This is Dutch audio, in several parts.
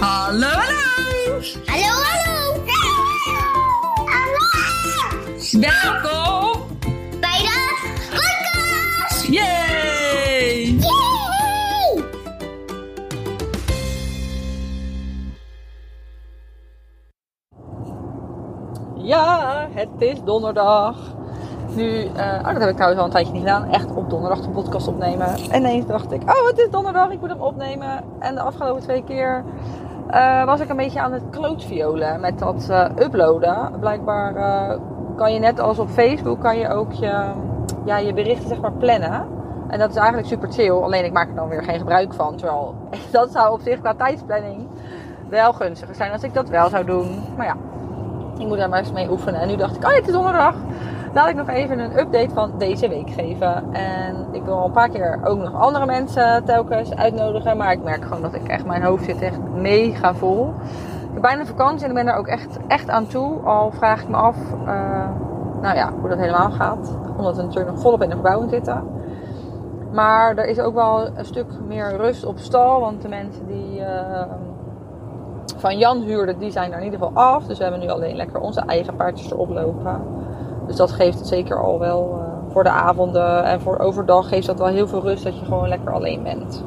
Hallo, hallo! Hallo, hallo! Hallo! Welkom Bij de podcast! Yay! Yay! Ja, het is donderdag. Nu, eh, oh, dat heb ik trouwens al een tijdje niet gedaan. Echt op donderdag de podcast opnemen. En ineens dacht ik, oh het is donderdag, ik moet hem opnemen. En de afgelopen twee keer eh, was ik een beetje aan het klootviolen met dat eh, uploaden. Blijkbaar eh, kan je net als op Facebook, kan je ook je, ja, je berichten zeg maar plannen. En dat is eigenlijk super chill. Alleen ik maak er dan weer geen gebruik van. Terwijl dat zou op zich qua tijdsplanning wel gunstiger zijn als ik dat wel zou doen. Maar ja, ik moet daar maar eens mee oefenen. En nu dacht ik, oh ja, het is donderdag. Laat ik nog even een update van deze week geven. En ik wil al een paar keer ook nog andere mensen telkens uitnodigen. Maar ik merk gewoon dat ik echt, mijn hoofd zit echt mega vol. Ik heb bijna vakantie en ik ben er ook echt, echt aan toe. Al vraag ik me af, eh, nou ja, hoe dat helemaal gaat. Omdat we natuurlijk nog volop in de verbouwing zitten. Maar er is ook wel een stuk meer rust op stal. Want de mensen die eh, van Jan huurden, die zijn er in ieder geval af. Dus we hebben nu alleen lekker onze eigen paardjes erop lopen. Dus dat geeft zeker al wel eh, voor de avonden en voor overdag geeft dat wel heel veel rust dat je gewoon lekker alleen bent.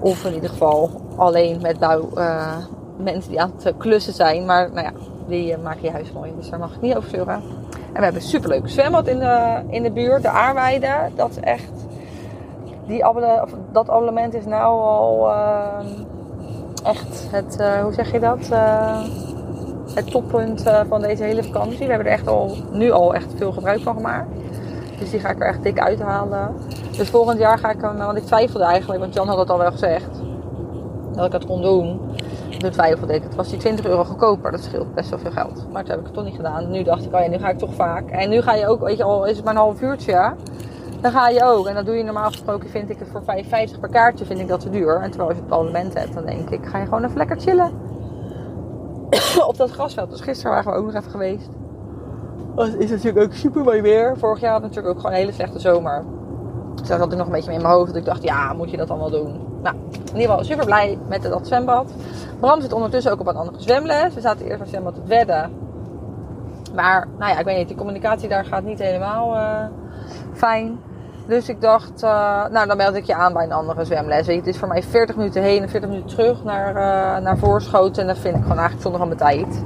Of in ieder geval alleen met bouw, eh, mensen die aan het klussen zijn. Maar nou ja, die uh, maken je huis mooi. Dus daar mag ik niet over zeuren. En we hebben een superleuk zwembad in de, in de buurt, de Aarweide. Dat is echt. Die abonne, of dat abonnement is nou al echt het, hoe zeg je dat? Het toppunt uh, van deze hele vakantie. We hebben er echt al, nu al echt veel gebruik van gemaakt. Dus die ga ik er echt dik uithalen. Dus volgend jaar ga ik hem, want ik twijfelde eigenlijk, want Jan had het al wel gezegd. Dat ik het kon doen. Toen twijfelde ik. Het was die 20 euro goedkoper. Dat scheelt best wel veel geld. Maar toen heb ik het toch niet gedaan. Nu dacht ik, oh ja, nu ga ik toch vaak. En nu ga je ook, weet je al, is het maar een half uurtje. Dan ga je ook. En dat doe je normaal gesproken, vind ik het voor 5,50 per kaartje, vind ik dat te duur. En terwijl als je het abonnement hebt, dan denk ik, ga je gewoon even lekker chillen. Op dat grasveld. Dus gisteren waren we ook nog even geweest. Dat is natuurlijk ook super mooi weer. Vorig jaar had natuurlijk ook gewoon een hele slechte zomer. Dus dat had ik nog een beetje in mijn hoofd. Dat ik dacht, ja, moet je dat dan wel doen? Nou, in ieder geval super blij met dat zwembad. Bram zit ondertussen ook op een andere zwemles. We zaten eerst op zwembad te wedden. Maar, nou ja, ik weet niet, de communicatie daar gaat niet helemaal uh, fijn. Dus ik dacht, uh, nou dan meld ik je aan bij een andere zwemles. Het is voor mij 40 minuten heen en 40 minuten terug naar, uh, naar Voorschoten. En dat vind ik gewoon eigenlijk zonde van mijn tijd.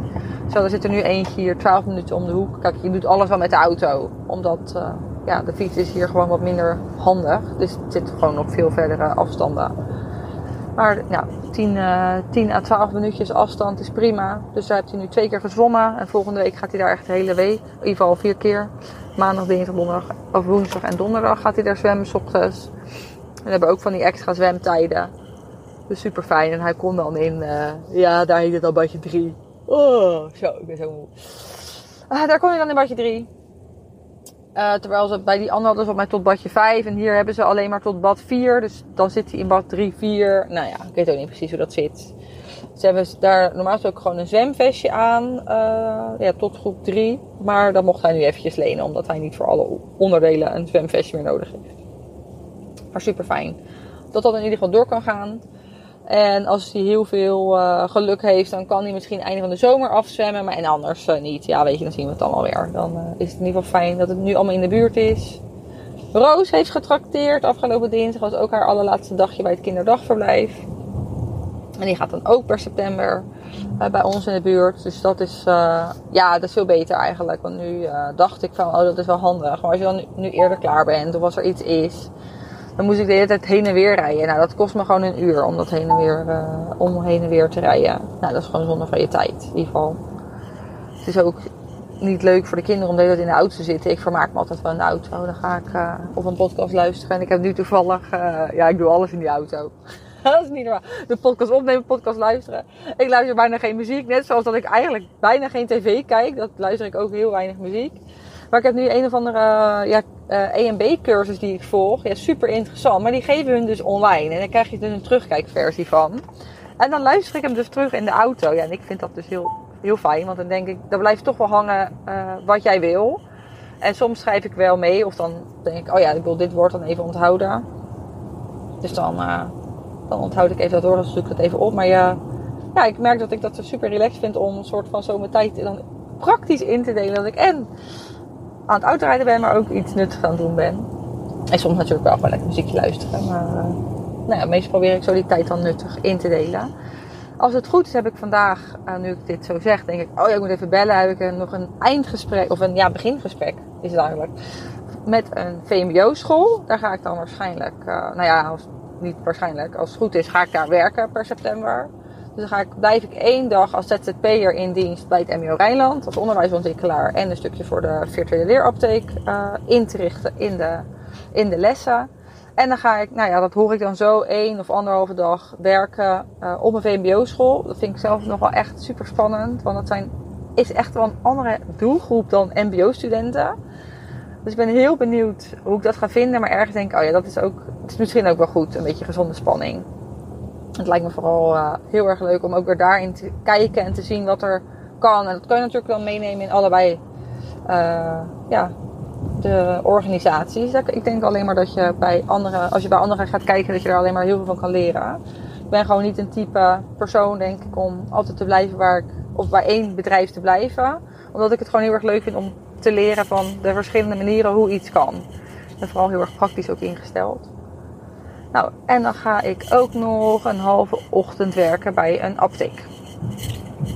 Zo, er zit er nu eentje hier 12 minuten om de hoek. Kijk, je doet alles wel met de auto. Omdat uh, ja, de fiets is hier gewoon wat minder handig. Dus het zit gewoon op veel verdere afstanden. Maar ja, 10, 10 à 12 minuutjes afstand is prima. Dus daar heeft hij nu twee keer gezwommen. En volgende week gaat hij daar echt de hele week. In ieder geval vier keer maandag, dinsdag, donderdag of woensdag en donderdag gaat hij daar zwemmen s ochtends. En we hebben ook van die extra zwemtijden. Dus super fijn. En hij kon dan in, uh, ja, daar heet het al badje 3. Oh, zo, ik ben zo moe. Uh, daar kon hij dan in badje 3. Uh, terwijl ze bij die andere hadden ze mij tot badje 5. En hier hebben ze alleen maar tot bad 4. Dus dan zit hij in bad 3, 4. Nou ja, ik weet ook niet precies hoe dat zit. Ze hebben daar normaal ook gewoon een zwemvestje aan. Uh, ja, tot groep 3. Maar dat mocht hij nu eventjes lenen. Omdat hij niet voor alle onderdelen een zwemvestje meer nodig heeft. Maar super fijn. Dat dat in ieder geval door kan gaan. En als hij heel veel uh, geluk heeft, dan kan hij misschien einde van de zomer afzwemmen. Maar en anders uh, niet. Ja, weet je, dan zien we het dan alweer. Dan uh, is het in ieder geval fijn dat het nu allemaal in de buurt is. Roos heeft getrakteerd. Afgelopen dinsdag was ook haar allerlaatste dagje bij het kinderdagverblijf. En die gaat dan ook per september bij ons in de buurt. Dus dat is, ja, dat is veel beter eigenlijk. Want nu dacht ik van, oh, dat is wel handig. Maar als je dan nu, nu, eerder klaar bent of als er iets is, dan moest ik de hele tijd heen en weer rijden. Nou, dat kost me gewoon een uur om dat heen en weer, om heen en weer te rijden. Nou, dat is gewoon zonde van je tijd, in ieder geval. Het is ook niet leuk voor de kinderen om de hele tijd in de auto te zitten. Ik vermaak me altijd wel in de auto. Dan ga ik op een podcast luisteren. En ik heb nu toevallig, ja, ik doe alles in die auto. dat is niet normaal. De podcast opnemen, podcast luisteren. Ik luister bijna geen muziek. Net zoals dat ik eigenlijk bijna geen tv kijk. Dat luister ik ook heel weinig muziek. Maar ik heb nu een of andere ja, uh, EMB-cursus die ik volg. Ja, super interessant. Maar die geven hun dus online. En dan krijg je dus een terugkijkversie van. En dan luister ik hem dus terug in de auto. Ja, en ik vind dat dus heel, heel fijn. Want dan denk ik, dan blijft toch wel hangen uh, wat jij wil. En soms schrijf ik wel mee. Of dan denk ik, oh ja, ik wil dit woord dan even onthouden. Dus dan... Dan onthoud ik even dat woord, dan zoek ik het even op. Maar ja, ja, ik merk dat ik dat super relaxed vind om een soort van zo mijn tijd dan praktisch in te delen. Dat ik en aan het autorijden ben, maar ook iets nuttigs aan het doen ben. En soms natuurlijk wel gewoon lekker muziekje luisteren. Maar uh, nou ja, meestal probeer ik zo die tijd dan nuttig in te delen. Als het goed is, heb ik vandaag, uh, nu ik dit zo zeg, denk ik, oh ja, ik moet even bellen. Heb ik nog een eindgesprek, of een ja, begingesprek is het eigenlijk. Met een VMBO-school. Daar ga ik dan waarschijnlijk, uh, nou ja, als, niet waarschijnlijk, als het goed is, ga ik daar werken per september. Dus dan ga ik, blijf ik één dag als ZZP'er in dienst bij het MBO Rijnland als onderwijsontwikkelaar en een stukje voor de virtuele leerapteek uh, in te richten in de, in de lessen. En dan ga ik, nou ja, dat hoor ik dan zo één of anderhalve dag werken uh, op een VMBO-school. Dat vind ik zelf nog wel echt super spannend, want dat zijn, is echt wel een andere doelgroep dan MBO-studenten. Dus ik ben heel benieuwd hoe ik dat ga vinden, maar ergens denk ik, oh ja, dat is ook, het is misschien ook wel goed, een beetje gezonde spanning. Het lijkt me vooral uh, heel erg leuk om ook weer daarin te kijken en te zien wat er kan. En dat kan je natuurlijk wel meenemen in allebei uh, ja, de organisaties. Ik denk alleen maar dat je bij anderen, als je bij anderen gaat kijken, dat je er alleen maar heel veel van kan leren. Ik ben gewoon niet een type persoon, denk ik, om altijd te blijven waar ik, of bij één bedrijf te blijven. Omdat ik het gewoon heel erg leuk vind om te leren van de verschillende manieren hoe iets kan. En vooral heel erg praktisch ook ingesteld. Nou, en dan ga ik ook nog een halve ochtend werken bij een apotheek.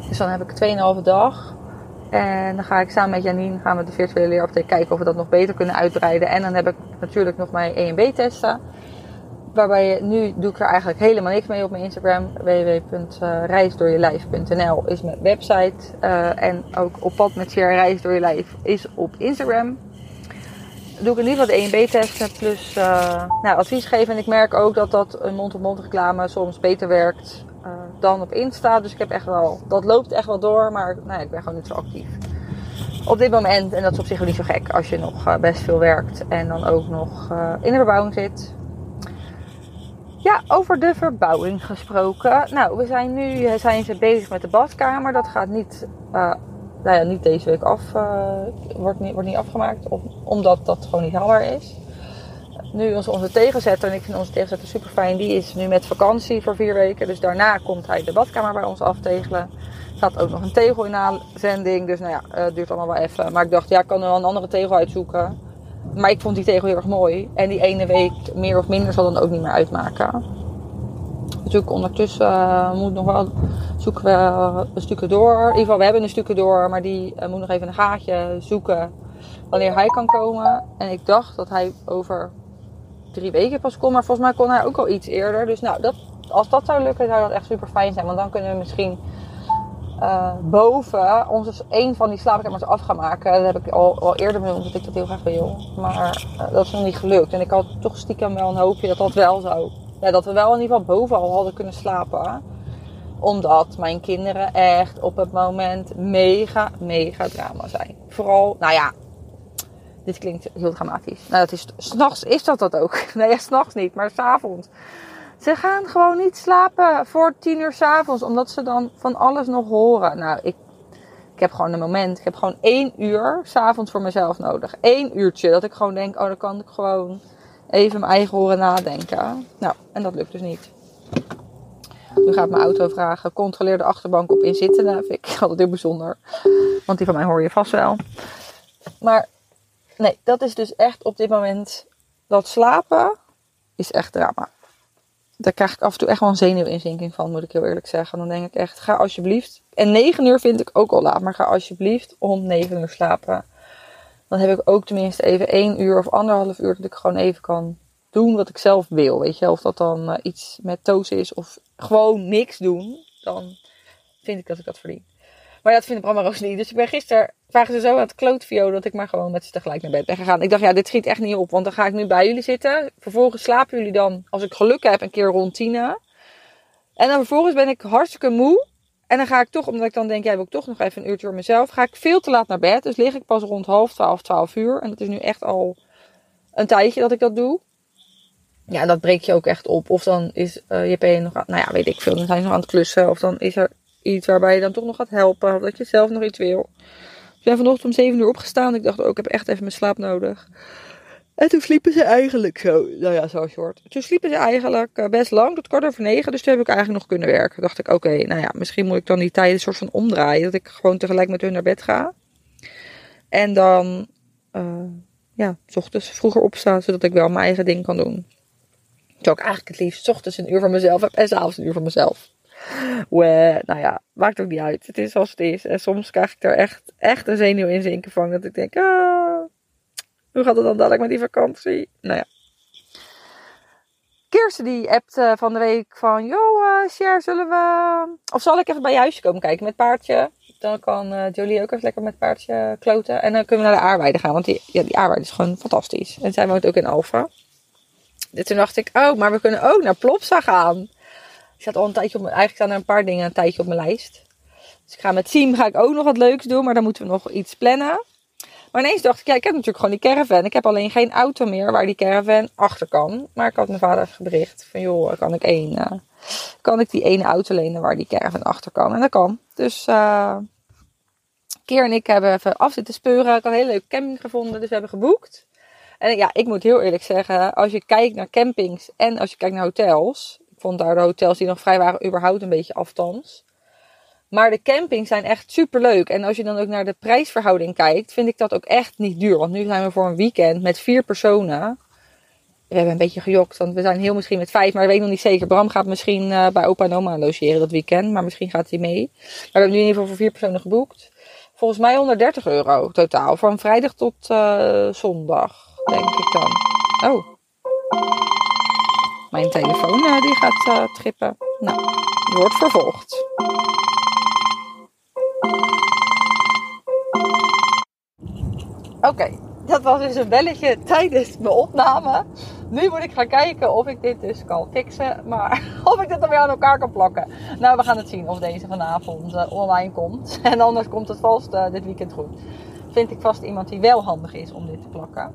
Dus dan heb ik 2,5 dag. En dan ga ik samen met Janine gaan we de virtuele leerapteek kijken of we dat nog beter kunnen uitbreiden. En dan heb ik natuurlijk nog mijn EMB testen. Waarbij nu doe ik er eigenlijk helemaal niks mee op mijn Instagram. www.reisdoorjelijf.nl is mijn website. Uh, en ook op pad met Share Reis door je lijf is op Instagram doe ik geval de 1B-testen plus uh, nou, advies geven. En ik merk ook dat dat een mond-op-mond reclame soms beter werkt uh, dan op Insta. Dus ik heb echt wel, dat loopt echt wel door, maar nou, ik ben gewoon niet zo actief. Op dit moment, en dat is op zich wel niet zo gek als je nog uh, best veel werkt en dan ook nog in de verbouwing zit. Ja, over de verbouwing gesproken. Nou, we zijn nu zijn ze bezig met de badkamer. Dat gaat niet nou ja, niet deze week af, uh, wordt, niet, wordt niet afgemaakt. Omdat dat gewoon niet haalbaar is. Nu onze, onze tegenzetter, en ik vind onze tegenzetter super fijn, die is nu met vakantie voor vier weken. Dus daarna komt hij de badkamer bij ons aftegelen. Er staat ook nog een tegel in aanzending. Dus nou ja, het uh, duurt allemaal wel even. Maar ik dacht, ja, ik kan er wel een andere tegel uitzoeken. Maar ik vond die tegel heel erg mooi. En die ene week meer of minder zal dan ook niet meer uitmaken. Natuurlijk ondertussen uh, moet nog wel zoeken we een stukje door. In ieder geval, we hebben een stukje door, maar die uh, moet nog even een gaatje zoeken wanneer hij kan komen. En ik dacht dat hij over drie weken pas kon, maar volgens mij kon hij ook al iets eerder. Dus nou, dat, als dat zou lukken, zou dat echt super fijn zijn. Want dan kunnen we misschien uh, boven onze een van die slaapkamers af gaan maken. Dat heb ik al, al eerder benoemd dat ik dat heel graag wil. Maar dat is nog niet gelukt. En ik had toch stiekem wel een hoopje dat dat wel zou. Ja, dat we wel in ieder geval boven al hadden kunnen slapen omdat mijn kinderen echt op het moment mega, mega drama zijn. Vooral, nou ja, dit klinkt heel dramatisch. Nou, dat is, s'nachts is dat dat ook. Nee, ja, s'nachts niet, maar s'avonds. Ze gaan gewoon niet slapen voor tien uur s'avonds, omdat ze dan van alles nog horen. Nou, ik, ik heb gewoon een moment, ik heb gewoon één uur s'avonds voor mezelf nodig. Eén uurtje, dat ik gewoon denk, oh, dan kan ik gewoon even mijn eigen horen nadenken. Nou, en dat lukt dus niet. Nu gaat mijn auto vragen, controleer de achterbank op inzittende. Dat vind ik altijd heel bijzonder. Want die van mij hoor je vast wel. Maar nee, dat is dus echt op dit moment... Dat slapen is echt drama. Daar krijg ik af en toe echt wel een zenuwinzinking van, moet ik heel eerlijk zeggen. Dan denk ik echt, ga alsjeblieft... En 9 uur vind ik ook al laat, maar ga alsjeblieft om 9 uur slapen. Dan heb ik ook tenminste even 1 uur of anderhalf uur dat ik gewoon even kan doen wat ik zelf wil. Weet je, of dat dan uh, iets met toos is of gewoon niks doen, dan vind ik dat ik dat verdien. Maar dat vindt Bram Roos niet. Dus ik ben gisteren, vragen ze zo aan het klootvio dat ik maar gewoon met ze tegelijk naar bed ben gegaan. Ik dacht, ja, dit schiet echt niet op, want dan ga ik nu bij jullie zitten. Vervolgens slapen jullie dan, als ik geluk heb, een keer rond tien. En dan vervolgens ben ik hartstikke moe. En dan ga ik toch, omdat ik dan denk, jij ja, wil ik toch nog even een uurtje voor mezelf. Ga ik veel te laat naar bed. Dus lig ik pas rond half twaalf, twaalf uur. En dat is nu echt al een tijdje dat ik dat doe ja, dat breekt je ook echt op. Of dan is uh, JP nog aan, nou ja, weet ik veel, dan zijn ze nog aan het klussen. Of dan is er iets waarbij je dan toch nog gaat helpen. Of dat je zelf nog iets wil. Ik ben vanochtend om 7 uur opgestaan. Ik dacht ook, ik heb echt even mijn slaap nodig. En toen sliepen ze eigenlijk zo, nou ja, je hoort. Toen sliepen ze eigenlijk eh, best lang, tot kwart over negen. Dus toen heb ik eigenlijk nog kunnen werken. Dacht ik, oké, nou ja, misschien moet ik dan die tijden een soort van omdraaien. Dat ik gewoon tegelijk met hun naar bed ga. En dan, uh, ja, s ochtends vroeger opstaan, zodat ik wel mijn eigen ding kan doen. Terwijl ik eigenlijk het liefst s ochtends een uur voor mezelf heb en s'avonds een uur voor mezelf. We, nou ja, maakt ook niet uit. Het is zoals het is. En soms krijg ik er echt, echt een zenuw in zinken van. Dat ik denk, ah, hoe gaat het dan dadelijk met die vakantie? Nou ja. Kirsten die appt van de week van, joh, uh, Cher, zullen we... Of zal ik even bij je huisje komen kijken met paardje? Dan kan uh, Jolie ook even lekker met paardje kloten. En dan kunnen we naar de aardweide gaan, want die, ja, die aardweide is gewoon fantastisch. En zij woont ook in Alfa. Dus toen dacht ik, oh, maar we kunnen ook naar Plopsa gaan. Ik zat al een tijdje op mijn, eigenlijk staan er een paar dingen een tijdje op mijn lijst. Dus ik ga met Siem ga ik ook nog wat leuks doen, maar dan moeten we nog iets plannen. Maar ineens dacht ik, ja, ik heb natuurlijk gewoon die caravan. Ik heb alleen geen auto meer waar die caravan achter kan. Maar ik had mijn vader bericht van, joh, kan ik, één, uh, kan ik die ene auto lenen waar die caravan achter kan? En dat kan. Dus uh, Keer en ik hebben even af zitten speuren. Ik had een hele leuke camping gevonden, dus we hebben geboekt. En ja, ik moet heel eerlijk zeggen, als je kijkt naar campings en als je kijkt naar hotels. Ik vond daar de hotels die nog vrij waren überhaupt een beetje afstands. Maar de campings zijn echt super leuk. En als je dan ook naar de prijsverhouding kijkt, vind ik dat ook echt niet duur. Want nu zijn we voor een weekend met vier personen. We hebben een beetje gejokt, want we zijn heel misschien met vijf, maar ik weet nog niet zeker. Bram gaat misschien uh, bij opa en oma logeren dat weekend, maar misschien gaat hij mee. Maar we hebben nu in ieder geval voor vier personen geboekt. Volgens mij 130 euro totaal, van vrijdag tot uh, zondag, denk ik dan. Oh, mijn telefoon uh, die gaat trippen. Nou, wordt vervolgd. Oké, dat was dus een belletje tijdens mijn opname. Nu moet ik gaan kijken of ik dit dus kan fixen. Maar of ik dit dan weer aan elkaar kan plakken. Nou, we gaan het zien of deze vanavond uh, online komt. En anders komt het vast uh, dit weekend goed. Vind ik vast iemand die wel handig is om dit te plakken.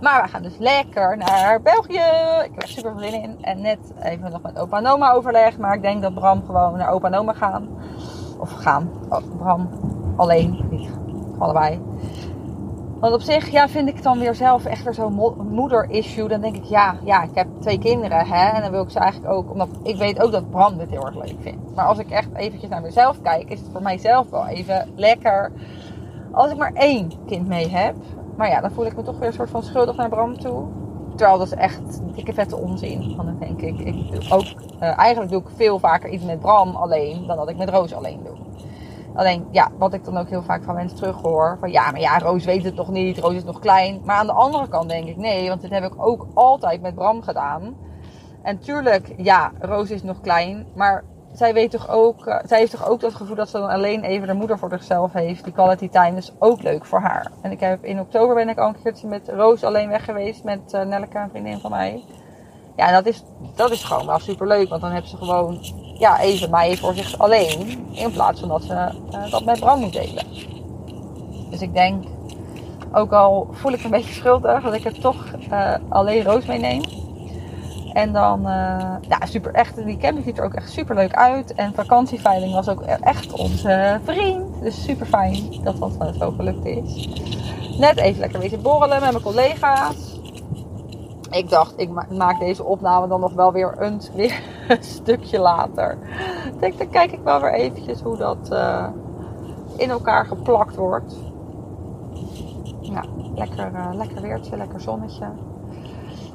Maar we gaan dus lekker naar België. Ik heb er super veel zin in. En net even nog met opa en oma overleg. Maar ik denk dat Bram gewoon naar opa en gaan. Of gaan. Oh, Bram alleen. Niet allebei. Want op zich ja, vind ik dan weer zelf echt weer zo'n moeder-issue. Dan denk ik, ja, ja, ik heb twee kinderen. Hè, en dan wil ik ze eigenlijk ook... Omdat ik weet ook dat Bram dit heel erg leuk vindt. Maar als ik echt eventjes naar mezelf kijk... Is het voor mijzelf wel even lekker... Als ik maar één kind mee heb. Maar ja, dan voel ik me toch weer een soort van schuldig naar Bram toe. Terwijl dat is echt dikke vette onzin. Dan denk ik, ik ook, uh, eigenlijk doe ik veel vaker iets met Bram alleen dan dat ik met Roos alleen doe. Alleen, ja, wat ik dan ook heel vaak van mensen terug hoor. Van ja, maar ja, Roos weet het nog niet. Roos is nog klein. Maar aan de andere kant denk ik nee. Want dit heb ik ook altijd met Bram gedaan. En tuurlijk, ja, Roos is nog klein. Maar zij weet toch ook, uh, zij heeft toch ook dat gevoel dat ze dan alleen even de moeder voor zichzelf heeft. Die quality time is ook leuk voor haar. En ik heb in oktober ben ik al een keertje met Roos alleen weg geweest. Met uh, Nelleke, een vriendin van mij. Ja, dat is, dat is gewoon wel super leuk. Want dan heeft ze gewoon ja, even mij voor zich alleen. In plaats van dat ze uh, dat met Bram moet delen. Dus ik denk, ook al voel ik een beetje schuldig, dat ik er toch alleen Roos meeneem. En dan, uh, ja, super echt. Die camping ziet er ook echt super leuk uit. En vakantieveiling was ook echt onze vriend. Dus super fijn dat dat zo gelukt is. Net even lekker wezen borrelen met mijn collega's ik dacht, ik maak deze opname dan nog wel weer een, stukje later. Ik dan kijk ik wel weer eventjes hoe dat uh, in elkaar geplakt wordt. Nou, lekker, lekker weertje, lekker zonnetje.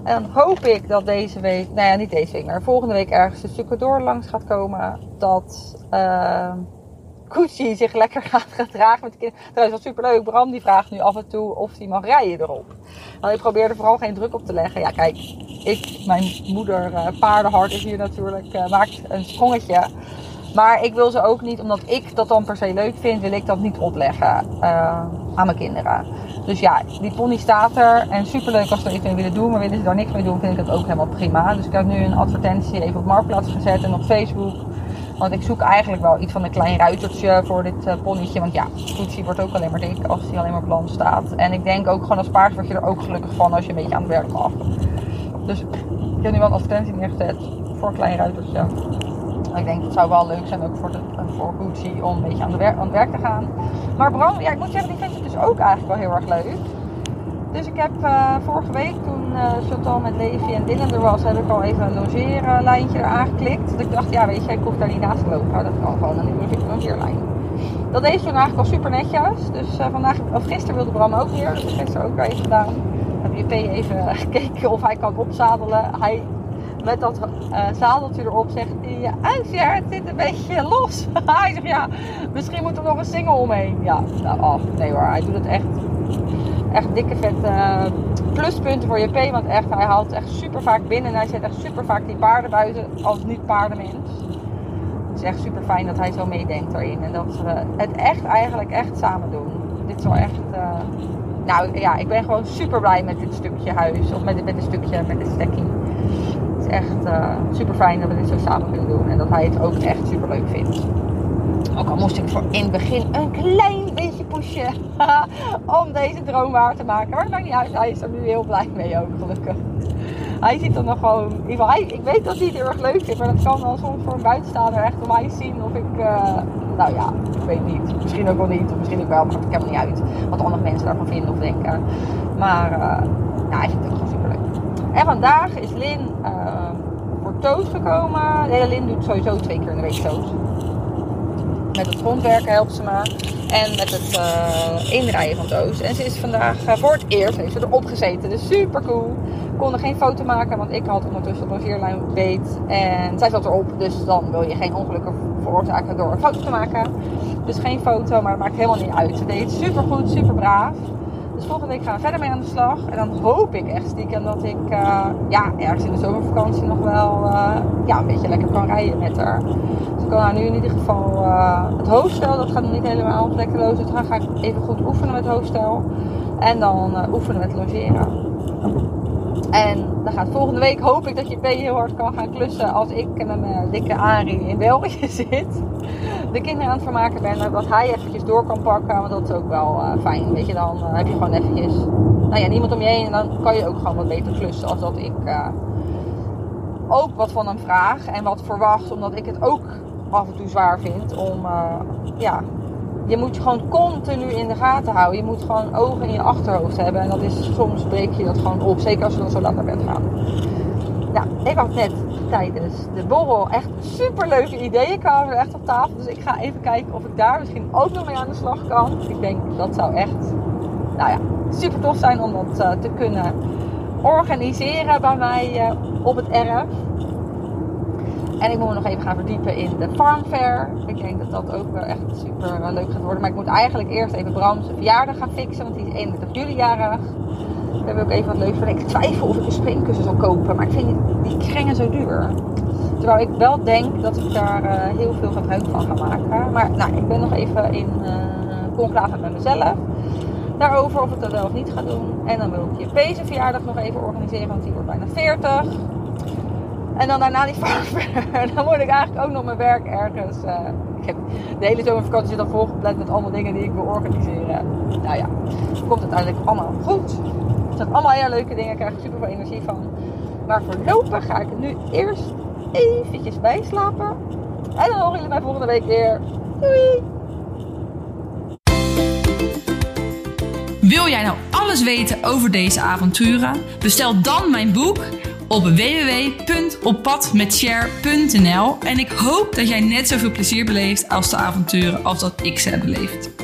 En dan hoop ik dat deze week, nou ja, niet deze week, maar volgende week ergens een stukje door langs gaat komen. Dat uh, zich lekker gaat gedragen met de kinderen. Trouwens, wat superleuk. Bram die vraagt nu af en toe of hij mag rijden erop. Nou, ik probeer er vooral geen druk op te leggen. Ja, kijk, ik, mijn moeder, uh, paardenhart is hier natuurlijk, uh, maakt een sprongetje. Maar ik wil ze ook niet, omdat ik dat dan per se leuk vind, wil ik dat niet opleggen uh, aan mijn kinderen. Dus ja, die pony staat er. En superleuk als ze er iets mee willen doen. Maar willen ze daar niks mee doen, vind ik dat ook helemaal prima. Dus ik heb nu een advertentie even op Marktplaats gezet en op Facebook. Want ik zoek eigenlijk wel iets van een klein ruitertje voor dit uh. Want ja, Gucci wordt ook alleen maar dik als hij alleen maar op land staat. En ik denk ook gewoon als paard word je er ook gelukkig van als je een beetje aan het werk mag. Dus ik heb nu wel een advertentie neergezet voor een klein ruitertje. Ik denk het zou wel leuk zijn ook voor, de, voor om een beetje aan, de werk, aan het werk te gaan. Maar Bram, ja, ik moet zeggen, die vindt het dus ook eigenlijk wel heel erg leuk. Dus ik heb eh, vorige week toen eh Chantal met Levi en Dylan er was, heb ik al even een logeerlijntje eraan geklikt. Dat ik dacht, ja weet je, ik hoef daar niet naast te lopen. Dat kan gewoon een logeerlijn. Dat deed ze toen eigenlijk al super netjes. Dus eh, vandaag, of gisteren wilde Bram ook weer. Ik gisteren ook weer even gedaan. Heb JP even gekeken of hij kan opzadelen. Hij met dat eh, zadeltje erop zegt ja, Uitje, het zit een beetje los. hij zegt, ja, misschien moet er nog een single omheen. Ja, nou, af. Nee hoor, hij doet het echt, echt dikke vet eh, pluspunten voor JP. Want echt, hij haalt echt super vaak binnen. En hij zet echt super vaak die paarden buiten als niet paardenmens. Het is echt super fijn dat hij zo meedenkt daarin. En dat we het echt eigenlijk echt samen doen. Dit wel echt... eh, nou ja, ik ben gewoon super blij met dit stukje huis. Of met, met dit stukje, met dit stekkie. Het echt super fijn dat we dit zo samen kunnen doen. En dat hij het ook echt super leuk vindt. Ook al moest ik voor in het begin een klein beetje pushen om deze droom waar te maken. Maar dat maakt niet uit. Hij is er nu heel blij mee ook, gelukkig. Hij ziet er nog gewoon... Ik weet dat hij het heel erg leuk vindt. Maar dat kan wel soms voor een buitenstaander echt om mij zien of ik... eh, nou ja, ik weet niet. Misschien ook wel niet. Of misschien ook wel. Maar dat maakt helemaal niet uit. Wat andere mensen daarvan vinden of denken. Maar eh, ja, hij het ook gewoon super leuk. En vandaag is Lin eh, voor Toos gekomen. Nee, Lin doet sowieso twee keer in de week Toos. Met het grondwerken helpt ze me. En met het eh, inrijden van Toos. En ze is vandaag eh, voor het eerst heeft ze erop gezeten. Dus super cool. Konden geen foto maken, want ik had ondertussen de logeerlijn beet. En zij zat erop. Dus dan wil je geen ongelukken veroorzaken door een foto te maken. Dus geen foto, maar dat maakt helemaal niet uit. Ze deed super goed, super braaf. Dus volgende week gaan we verder mee aan de slag. En dan hoop ik echt stiekem dat ik eh, ja, ergens in de zomervakantie nog wel eh, ja, een beetje lekker kan rijden met haar. Dus ik kan haar nu in ieder geval eh, het hoofdstel, dat gaat nog niet helemaal vlekkeloos. Dus dan ga ik even goed oefenen met het hoofdstel. En dan oefenen met logeren. En dan gaat volgende week hoop ik dat je heel hard kan gaan klussen als ik met mijn dikke Arie in België zit. De kinderen aan het vermaken ben. en Dat hij eventjes door kan pakken. Want dat is ook wel eh, fijn. Weet je, dan eh, heb je gewoon eventjes nou ja, niemand om je heen. En dan kan je ook gewoon wat beter klussen als dat ik eh, ook wat van hem vraag. En wat verwacht. Omdat ik het ook af en toe zwaar vind om ja, je moet je gewoon continu in de gaten houden. Je moet gewoon ogen in je achterhoofd hebben. En dat is, soms breek je dat gewoon op. Zeker als we dan zo laat naar bed gaan. Ja, ik had net tijdens de borrel echt super leuke ideeën kwamen echt op tafel. Dus ik ga even kijken of ik daar misschien ook nog mee aan de slag kan. Ik denk dat zou echt, nou ja, super tof zijn om dat eh, te kunnen organiseren bij mij eh, op het erf. En ik moet me nog even gaan verdiepen in de Farm Fair. Ik denk dat dat ook wel echt super eh, leuk gaat worden. Maar ik moet eigenlijk eerst even Bram's verjaardag gaan fixen. Want die is 31 juli jarig. We hebben ook even wat leuks voor. Ik twijfel of ik een springkussen zal kopen. Maar ik vind die, kringen zo duur. Terwijl ik wel denk dat ik daar eh, heel veel gebruik van ga maken. Maar nou, ik ben nog even in uh, conclave met mezelf. Daarover of ik dat wel of niet ga doen. En dan wil ik je Pezen verjaardag nog even organiseren. Want die wordt bijna 40. En dan daarna die farmfair. Dan moet ik eigenlijk ook nog mijn werk ergens. eh, ik heb de hele zomervakantie al volgepland met allemaal dingen die ik wil organiseren. Nou ja, het komt uiteindelijk allemaal goed. Zijn allemaal hele leuke dingen. Ik krijg er super veel energie van. Maar voorlopig ga ik nu eerst eventjes bijslapen. En dan horen jullie mij volgende week weer. Doei! Wil jij nou alles weten over deze avonturen? Bestel dan mijn boek op www.oppadmetshare.nl en ik hoop dat jij net zoveel plezier beleeft als de avonturen als dat ik ze heb beleefd.